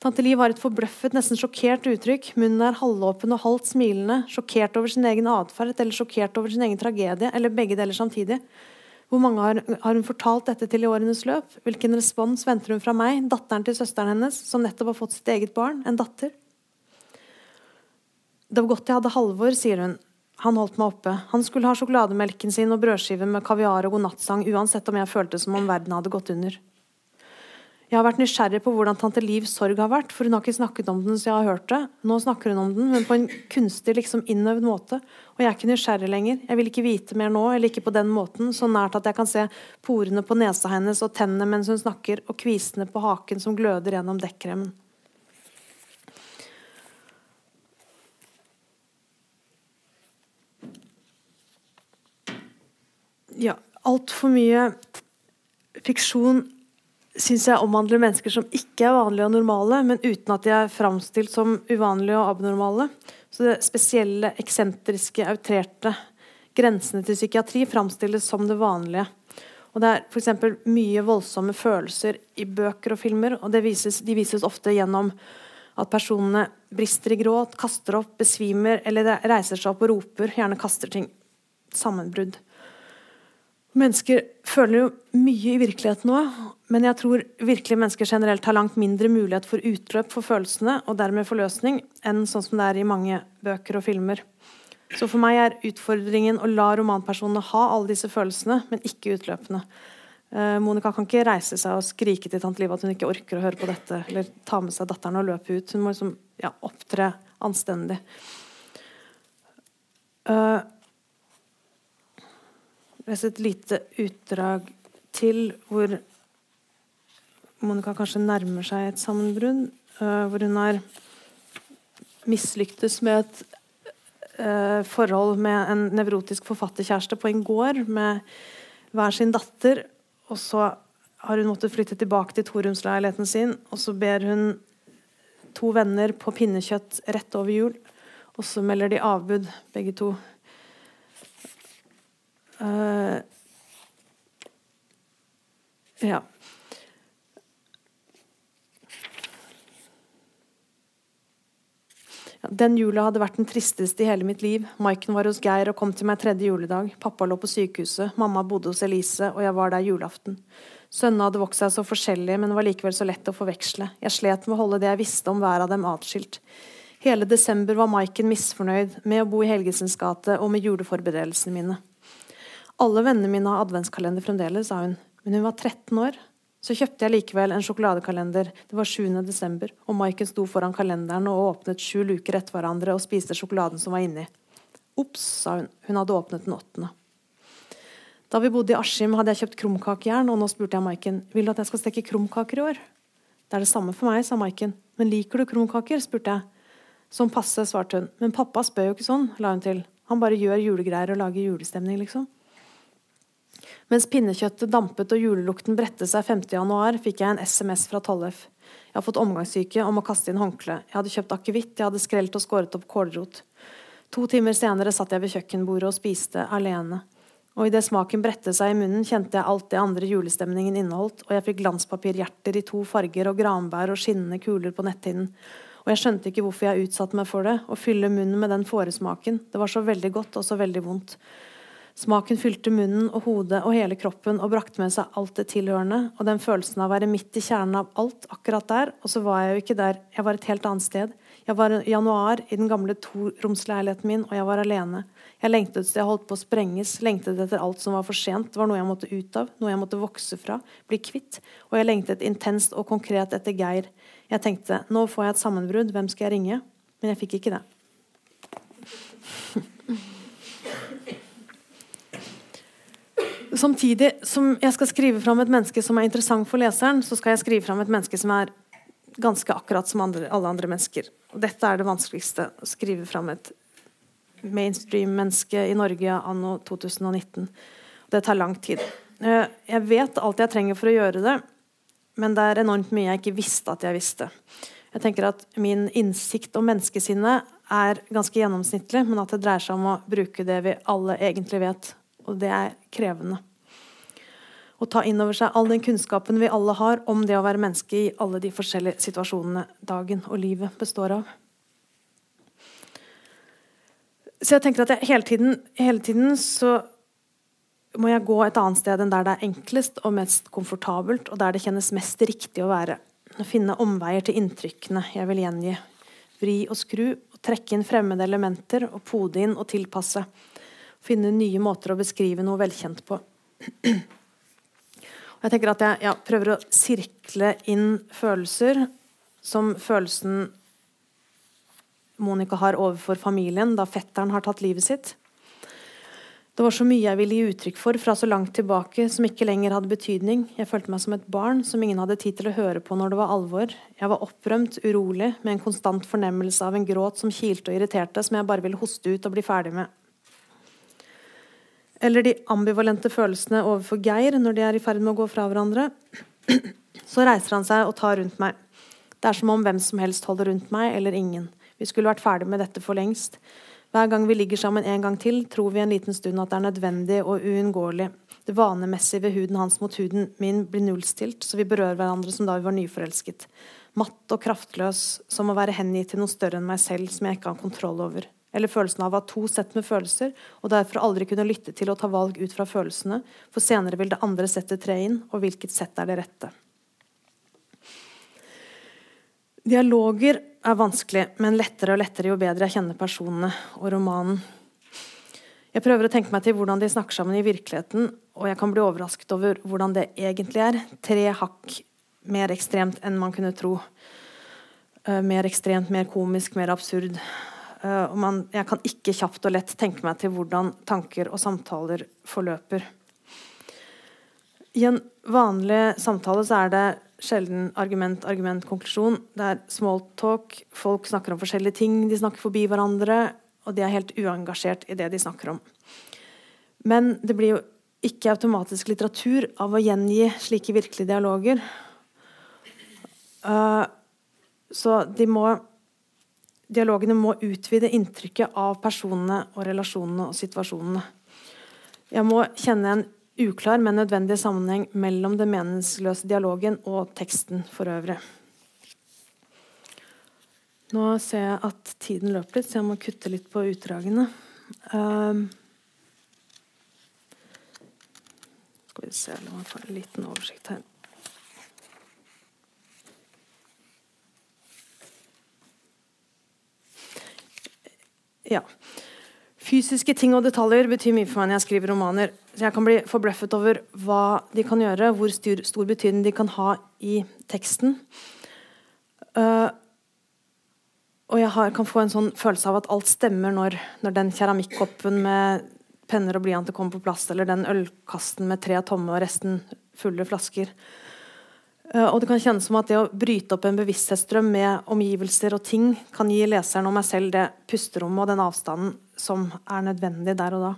Tante Li var et forbløffet, nesten sjokkert uttrykk. Munnen er halvåpen og halvt smilende. Sjokkert over sin egen atferd eller sjokkert over sin egen tragedie, eller begge deler samtidig. Hvor mange har, har, hun fortalt dette til i årenes løp? Hvilken respons venter hun fra meg, datteren til søsteren hennes, som nettopp har fått sitt eget barn, en datter? Det var godt jeg hadde Halvor, sier hun. Han holdt meg oppe. Han skulle ha sjokolademelken sin og brødskive med kaviar og godnattsang, uansett om jeg følte som om verden hadde gått under. Jeg har vært nysgjerrig på hvordan tante Livs sorg har vært, for hun har ikke snakket om den så jeg har hørt det. Nå snakker hun om den, men på en kunstig, liksom innøvd måte. Og jeg er ikke nysgjerrig lenger. Jeg vil ikke vite mer nå, eller ikke på den måten, så nært at jeg kan se porene på nesa hennes og tennene mens hun snakker, og kvisene på haken som gløder gjennom dekkremen. Ja, altfor mye fiksjon syns jeg omhandler mennesker som ikke er vanlige og normale, men uten at de er framstilt som uvanlige og abnormale. Så det spesielle, eksentriske, outrerte, grensene til psykiatri framstilles som det vanlige. Og Det er f.eks. mye voldsomme følelser i bøker og filmer, og vises, de vises ofte gjennom at personene brister i gråt, kaster opp, besvimer eller reiser seg opp og roper, gjerne kaster ting. Sammenbrudd. Mennesker føler jo mye i virkeligheten nå, men jeg tror virkelig mennesker generelt har langt mindre mulighet for utløp for følelsene, og dermed forløsning, enn sånn som det er i mange bøker og filmer. Så for meg er utfordringen å la romanpersonene ha alle disse følelsene, men ikke utløpene. Uh, Monica kan ikke reise seg og skrike til tante Liv at hun ikke orker å høre på dette, eller ta med seg datteren og løpe ut. Hun må liksom ja, opptre anstendig. Uh, lese et lite utdrag til hvor Monica kanskje nærmer seg et sammenbrudd. Uh, hvor hun har mislyktes med et uh, forhold med en nevrotisk forfatterkjæreste på en gård med hver sin datter. Og så har hun måttet flytte tilbake til torumsleiligheten sin, og så ber hun to venner på pinnekjøtt rett over jul. Og så melder de avbud, begge to. Uh, ja. Den jula hadde vært den tristeste i hele mitt liv. Maiken var hos Geir og kom til meg tredje juledag. Pappa lå på sykehuset, mamma bodde hos Elise, og jeg var der julaften. Sønnene hadde vokst seg så forskjellige, men var likevel så lett å forveksle. Jeg slet med å holde det jeg visste om hver av dem, atskilt. Hele desember var Maiken misfornøyd med å bo i Helgesens gate og med juleforberedelsene mine. Alle vennene mine har adventskalender fremdeles, sa hun. Men hun var 13 år. Så kjøpte jeg likevel en sjokoladekalender. Det var 7. desember, og Maiken sto foran kalenderen og åpnet sju luker etter hverandre og spiste sjokoladen som var inni. Ops, sa hun. Hun hadde åpnet den åttende. Da vi bodde i Askim, hadde jeg kjøpt krumkakejern, og nå spurte jeg Maiken vil du at jeg skal steke krumkaker i år. Det er det samme for meg, sa Maiken. Men liker du krumkaker? spurte jeg. Sånn passe, svarte hun. Men pappa spør jo ikke sånn, la hun til. Han bare gjør julegreier og lager julestemning, liksom. Mens pinnekjøttet dampet og julelukten bredte seg 5.1, fikk jeg en SMS fra Tollef. Jeg har fått omgangssyke og må kaste inn håndkle. Jeg hadde kjøpt akevitt, jeg hadde skrelt og skåret opp kålrot. To timer senere satt jeg ved kjøkkenbordet og spiste alene. Og idet smaken bredte seg i munnen, kjente jeg alt det andre julestemningen inneholdt, og jeg fikk glanspapirhjerter i to farger og granbær og skinnende kuler på netthinnen. Og jeg skjønte ikke hvorfor jeg utsatte meg for det, å fylle munnen med den fåresmaken. Det var så veldig godt og så veldig vondt. Smaken fylte munnen og hodet og hele kroppen og brakte med seg alt det tilhørende, og den følelsen av å være midt i kjernen av alt akkurat der, og så var jeg jo ikke der, jeg var et helt annet sted. Jeg var i januar i den gamle toromsleiligheten min, og jeg var alene. Jeg lengtet til jeg holdt på å sprenges, lengtet etter alt som var for sent, det var noe jeg måtte ut av, noe jeg måtte vokse fra, bli kvitt, og jeg lengtet intenst og konkret etter Geir. Jeg tenkte nå får jeg et sammenbrudd, hvem skal jeg ringe? Men jeg fikk ikke det. Samtidig som jeg skal skrive fram et menneske som er interessant for leseren, så skal jeg skrive fram et menneske som er ganske akkurat som andre, alle andre mennesker. Dette er det vanskeligste. Å skrive fram et mainstream-menneske i Norge anno 2019. Det tar lang tid. Eh, jeg vet alt jeg trenger for å gjøre det, men det er enormt mye jeg ikke visste at jeg visste. Jeg tenker at Min innsikt om menneskesinnet er ganske gjennomsnittlig, men at det dreier seg om å bruke det vi alle egentlig vet og det er krevende. Å ta inn over seg all den kunnskapen vi alle har om det å være menneske i alle de forskjellige situasjonene dagen og livet består av. Så jeg tenker at jeg hele tiden, hele tiden så må jeg gå et annet sted enn der det er enklest og mest komfortabelt, og der det kjennes mest riktig å være. Å finne omveier til inntrykkene jeg vil gjengi. Vri og skru, og trekke inn fremmede elementer og pode inn og tilpasse finne nye måter å beskrive noe velkjent på. Og Jeg tenker at jeg ja, prøver å sirkle inn følelser som følelsen Monica har overfor familien da fetteren har tatt livet sitt. Det var så mye jeg ville gi uttrykk for fra så langt tilbake som ikke lenger hadde betydning. Jeg følte meg som et barn som ingen hadde tid til å høre på når det var alvor. Jeg var opprømt, urolig, med en konstant fornemmelse av en gråt som kilte og irriterte, som jeg bare ville hoste ut og bli ferdig med. Eller de ambivalente følelsene overfor Geir når de er i ferd med å gå fra hverandre. [clears throat] Så reiser han seg og tar rundt meg. Det er som om hvem som helst holder rundt meg, eller ingen. Vi skulle vært ferdig med dette for lengst. Hver gang vi ligger sammen en gang til, tror vi en liten stund at det er nødvendig og uunngåelig. Det vanemessige ved huden hans mot huden min blir nullstilt, så vi berører hverandre som da vi var nyforelsket. Matt og kraftløs, som å være hengitt til noe større enn meg selv som jeg ikke har kontroll over. Eller følelsen av å ha to sett med følelser, og derfor aldri kunne lytte til og ta valg ut fra følelsene, for senere vil det andre settet tre inn, og hvilket sett er det rette. Dialoger er vanskelig, men lettere og lettere jo bedre jeg kjenner personene og romanen. Jeg prøver å tenke meg til hvordan de snakker sammen i virkeligheten, og jeg kan bli overrasket over hvordan det egentlig er. Tre hakk mer ekstremt enn man kunne tro. Uh, mer ekstremt, mer komisk, mer absurd. Uh, man, jeg kan ikke kjapt og lett tenke meg til hvordan tanker og samtaler forløper. I en vanlig samtale så er det sjelden argument, argument, konklusjon. Det er small talk. Folk snakker om forskjellige ting. De snakker forbi hverandre. Og de er helt uengasjert i det de snakker om. Men det blir jo ikke automatisk litteratur av å gjengi slike virkelige dialoger. Uh, så de må Dialogene må utvide inntrykket av personene og relasjonene og situasjonene. Jeg må kjenne en uklar, men nødvendig sammenheng mellom den meningsløse dialogen og teksten for øvrig. Nå ser jeg at tiden løper litt, så jeg må kutte litt på utdragene. Um, skal vi se La meg få en liten oversikt her. Ja. Fysiske ting og detaljer betyr mye for meg når jeg skriver romaner. Så jeg kan bli forbløffet over hva de kan gjøre, hvor styr, stor betydning de kan ha i teksten. Uh, og jeg har, kan få en sånn følelse av at alt stemmer når, når den keramikkoppen med penner og blyanter kommer på plass, eller den ølkasten med tre tomme og resten fulle flasker. Uh, og det kan kjennes som at det å bryte opp en bevissthetsstrøm med omgivelser og ting kan gi leseren og meg selv det pusterommet og den avstanden som er nødvendig der og da.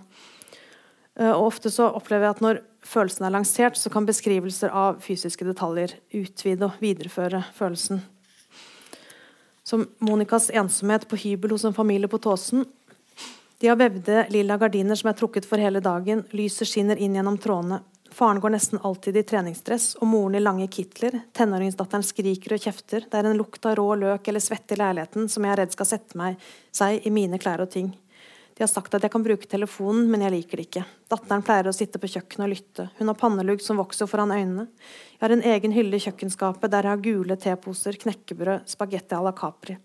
Eh, og ofte så opplever jeg at når følelsen er lansert, så kan beskrivelser av fysiske detaljer utvide og videreføre følelsen. Som Monicas ensomhet på hybel hos en familie på Tåsen. De har vevde lilla gardiner som er trukket for hele dagen. Lyset skinner inn gjennom trådene. Faren går nesten alltid i treningsdress, og moren i lange kitler. Tenåringsdatteren skriker og kjefter. Det er en lukt av rå løk eller svette i leiligheten som jeg er redd skal sette meg seg i mine klær og ting. De har sagt at jeg kan bruke telefonen, men jeg liker det ikke. Datteren pleier å sitte på kjøkkenet og lytte. Hun har pannelugg som vokser foran øynene. Jeg har en egen hylle i kjøkkenskapet der jeg har gule teposer, knekkebrød, spagetti à la Capri.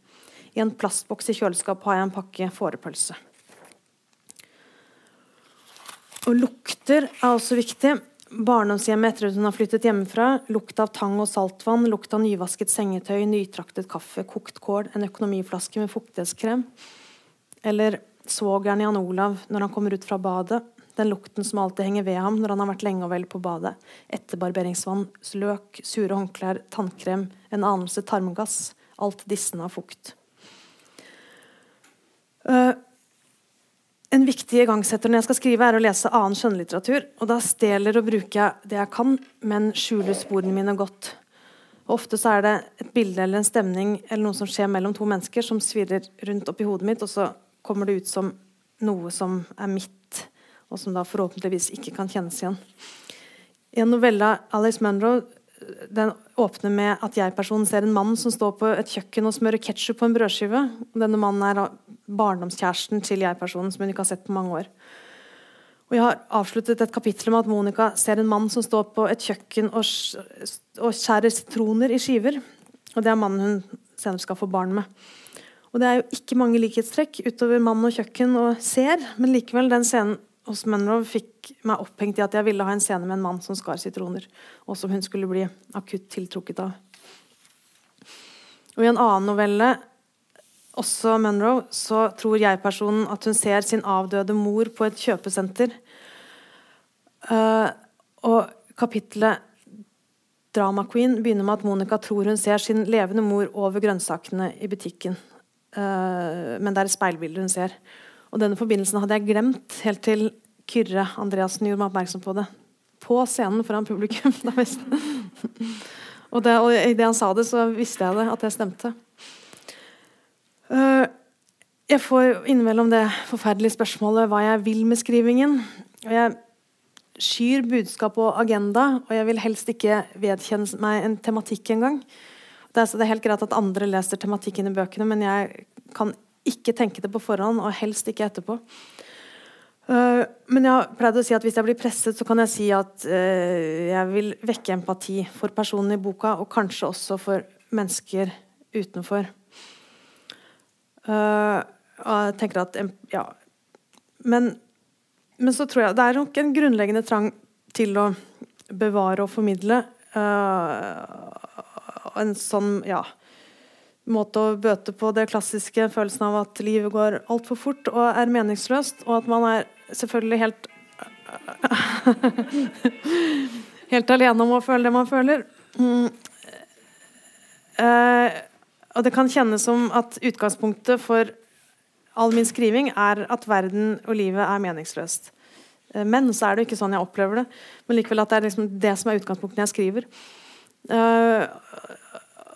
I en plastboks i kjøleskapet har jeg en pakke fårepølse. Og lukter er også viktig. Barndomshjemmet etter at hun har flyttet hjemmefra. Lukt av tang og saltvann, lukt av nyvasket sengetøy, nytraktet kaffe, kokt kål, en økonomiflaske med fuktighetskrem. Eller svogeren Jan Olav når han kommer ut fra badet. Den lukten som alltid henger ved ham når han har vært lenge og vel på badet. Etterbarberingsvann, løk, sure håndklær, tannkrem, en anelse tarmgass. Alt dissende av fukt. Uh, en viktig igangsetter når jeg skal skrive, er å lese annen skjønnlitteratur. Og da stjeler og bruker jeg det jeg kan, men skjuler sporene mine godt. Og ofte så er det et bilde eller en stemning eller noe som skjer mellom to mennesker, som svirrer rundt oppi hodet mitt, og så kommer det ut som noe som er mitt, og som da forhåpentligvis ikke kan kjennes igjen. I en novelle Alice Munro den åpner med at jeg-personen ser en mann som står på et kjøkken og smører ketsjup på en brødskive. Denne mannen er barndomskjæresten til jeg-personen, som hun ikke har sett på mange år. Og Jeg har avsluttet et kapittel med at Monica ser en mann som står på et kjøkken og, og skjærer sitroner i skiver. Og Det er mannen hun senere skal få barn med. Og det er jo ikke mange likhetstrekk utover mann og kjøkken og ser, men likevel, den scenen hos Munro fikk meg opphengt i at jeg ville ha en scene med en mann som skar sitroner, og som hun skulle bli akutt tiltrukket av. Og I en annen novelle, også Munro, så tror jeg-personen at hun ser sin avdøde mor på et kjøpesenter. Uh, og kapittelet Drama Queen begynner med at Monica tror hun ser sin levende mor over grønnsakene i butikken. Uh, men det er et speilbilde hun ser. Og denne forbindelsen hadde jeg glemt helt til Kyrre Andreassen gjorde meg oppmerksom på det. På scenen foran publikum. [laughs] og, det, og idet han sa det, så visste jeg det, at det stemte. Uh, jeg får innimellom det forferdelige spørsmålet hva jeg vil med skrivingen. Og jeg skyr budskap og agenda, og jeg vil helst ikke vedkjenne meg en tematikk engang. Det er, det er helt greit at andre leser tematikken i bøkene, men jeg kan ikke tenke det på forhånd, og helst ikke etterpå. Uh, men jeg har pleid å si at hvis jeg blir presset, så kan jeg si at uh, jeg vil vekke empati for personen i boka, og kanskje også for mennesker utenfor. Uh, og jeg tenker at Ja. Men, men, så tror jeg det er nok en grunnleggende trang til å bevare og formidle. en sånn, ja måte å bøte på det klassiske følelsen av at livet går altfor fort og er meningsløst, og at man er selvfølgelig helt [laughs] Helt alene om å føle det man føler. Mm. Eh, og det kan kjennes som at utgangspunktet for all min skriving er at verden og livet er meningsløst. Eh, men så er det ikke sånn jeg opplever det. Men likevel at det er liksom det som er utgangspunktet når jeg skriver. Uh,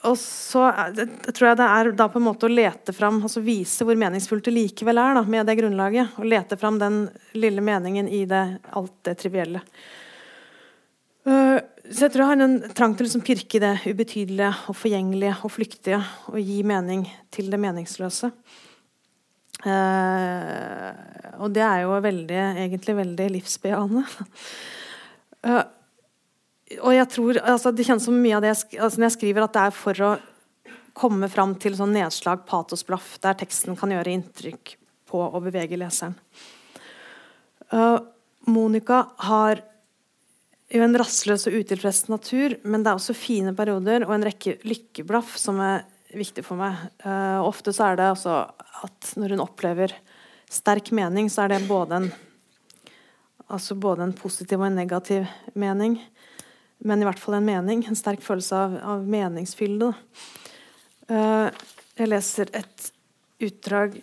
og så det, tror jeg det er da på en måte å lete fram, altså vise hvor meningsfullt det likevel er da, med det grunnlaget. Og lete fram den lille meningen i det, alt det trivielle. Uh, så jeg tror jeg har en trang til å liksom pirke i det ubetydelige og forgjengelige og flyktige. Og gi mening til det meningsløse. Uh, og det er jo veldig, egentlig veldig livsbejaende. Uh, og jeg tror, altså, Det kjennes som mye av det jeg, altså, når jeg skriver, at det er for å komme fram til sånn nedslag, patosblaff, der teksten kan gjøre inntrykk på å bevege leseren. Uh, Monica har jo en rastløs og utilfreds natur, men det er også fine perioder og en rekke lykkeblaff som er viktig for meg. Uh, ofte så er det altså at når hun opplever sterk mening, så er det både en, altså både en positiv og en negativ mening men i hvert fall en mening. En sterk følelse av, av meningsfylde. Uh, jeg leser et utdrag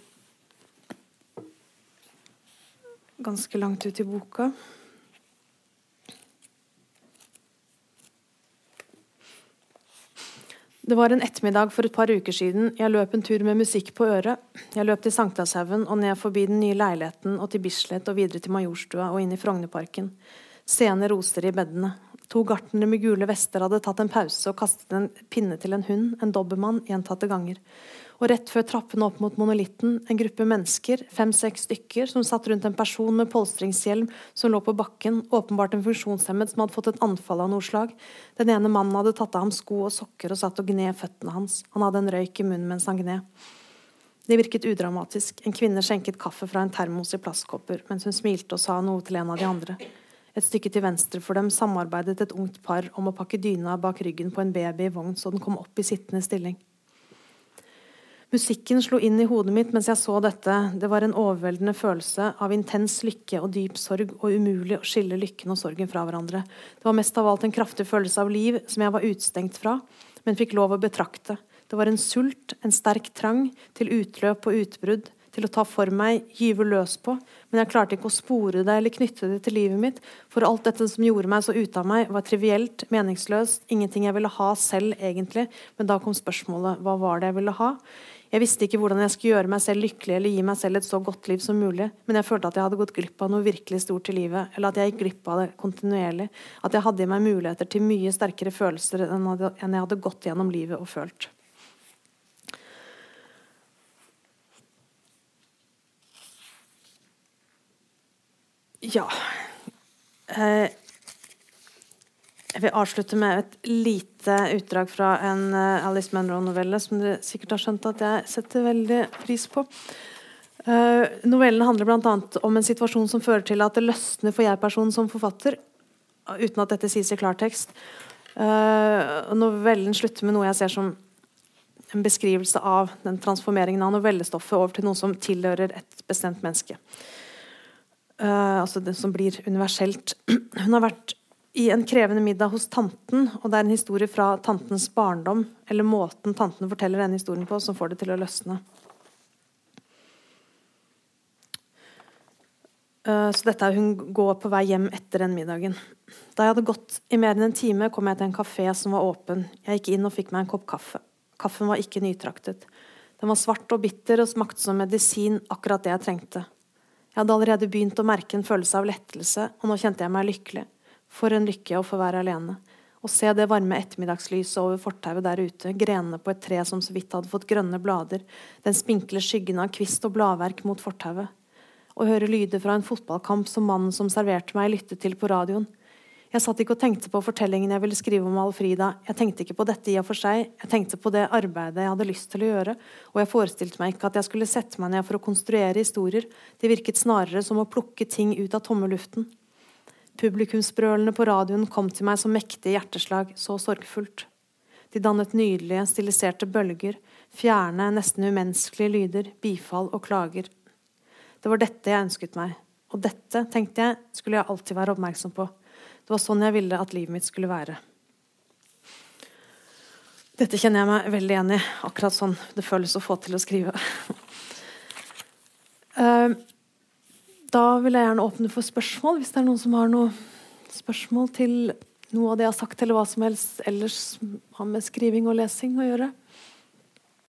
ganske langt ut i boka. Det var en ettermiddag for et par uker siden. Jeg løp en tur med musikk på øret. Jeg løp til Sankthanshaugen og ned forbi den nye leiligheten og til Bislett og videre til Majorstua og inn i Frognerparken. Sene roser i bedene. To gartnere med gule vester hadde tatt en pause og kastet en pinne til en hund, en dobbermann, gjentatte ganger. Og rett før trappene opp mot monolitten, en gruppe mennesker, fem-seks stykker, som satt rundt en person med polstringshjelm som lå på bakken, åpenbart en funksjonshemmet som hadde fått et anfall av noe slag. Den ene mannen hadde tatt av ham sko og sokker og satt og gned føttene hans. Han hadde en røyk i munnen mens han gned. Det virket udramatisk. En kvinne skjenket kaffe fra en termos i plastkopper, mens hun smilte og sa noe til en av de andre. Et stykke til venstre for dem samarbeidet et ungt par om å pakke dyna bak ryggen på en baby i vogn så den kom opp i sittende stilling. Musikken slo inn i hodet mitt mens jeg så dette. Det var en overveldende følelse av intens lykke og dyp sorg, og umulig å skille lykken og sorgen fra hverandre. Det var mest av alt en kraftig følelse av liv som jeg var utstengt fra, men fikk lov å betrakte. Det var en sult, en sterk trang til utløp og utbrudd, til å ta for meg, gyve løs på, men jeg klarte ikke å spore det eller knytte det til livet mitt, for alt dette som gjorde meg så ute av meg, var trivielt, meningsløst, ingenting jeg ville ha selv egentlig, men da kom spørsmålet hva var det jeg ville ha? Jeg visste ikke hvordan jeg skulle gjøre meg selv lykkelig eller gi meg selv et så godt liv som mulig, men jeg følte at jeg hadde gått glipp av noe virkelig stort i livet, eller at jeg gikk glipp av det kontinuerlig, at jeg hadde i meg muligheter til mye sterkere følelser enn jeg hadde gått gjennom livet og følt. Ja eh, Jeg vil avslutte med et lite utdrag fra en eh, Alice Munro-novelle som dere sikkert har skjønt at jeg setter veldig pris på. Uh, novellen handler bl.a. om en situasjon som fører til at det løsner for jeg-personen som forfatter, uten at dette sies i klartekst. Uh, novellen slutter med noe jeg ser som en beskrivelse av den transformeringen av novellestoffet over til noe som tilhører et bestemt menneske. Uh, altså det som blir universelt. [clears throat] Hun har vært i en krevende middag hos tanten, og det er en historie fra tantens barndom, eller måten tanten forteller denne historien på, som får det til å løsne. Eh, så dette er hun går på vei hjem etter den middagen. Da jeg hadde gått i mer enn en time, kom jeg til en kafé som var åpen. Jeg gikk inn og fikk meg en kopp kaffe. Kaffen var ikke nytraktet. Den var svart og bitter og smakte som medisin, akkurat det jeg trengte. Jeg hadde allerede begynt å merke en følelse av lettelse, og nå kjente jeg meg lykkelig. For en lykke å få være alene. Å se det varme ettermiddagslyset over fortauet der ute, grenene på et tre som så vidt hadde fått grønne blader, den spinkle skyggen av kvist og bladverk mot fortauet Å høre lyder fra en fotballkamp som mannen som serverte meg, lyttet til på radioen. Jeg satt ikke og tenkte på fortellingen jeg ville skrive om Alfrida. Jeg tenkte ikke på dette i og for seg, jeg tenkte på det arbeidet jeg hadde lyst til å gjøre, og jeg forestilte meg ikke at jeg skulle sette meg ned for å konstruere historier. Det virket snarere som å plukke ting ut av tomme luften. Publikumsbrølene på radioen kom til meg som mektige hjerteslag, så sorgfullt. De dannet nydelige, stiliserte bølger, fjerne, nesten umenneskelige lyder, bifall og klager. Det var dette jeg ønsket meg. Og dette, tenkte jeg, skulle jeg alltid være oppmerksom på. Det var sånn jeg ville at livet mitt skulle være. Dette kjenner jeg meg veldig igjen i. Akkurat sånn det føles å få til å skrive. [laughs] Eh, da vil jeg gjerne åpne for spørsmål, hvis det er noen som har noe spørsmål til noe av det jeg har sagt, eller hva som helst ellers har med skriving og lesing å gjøre.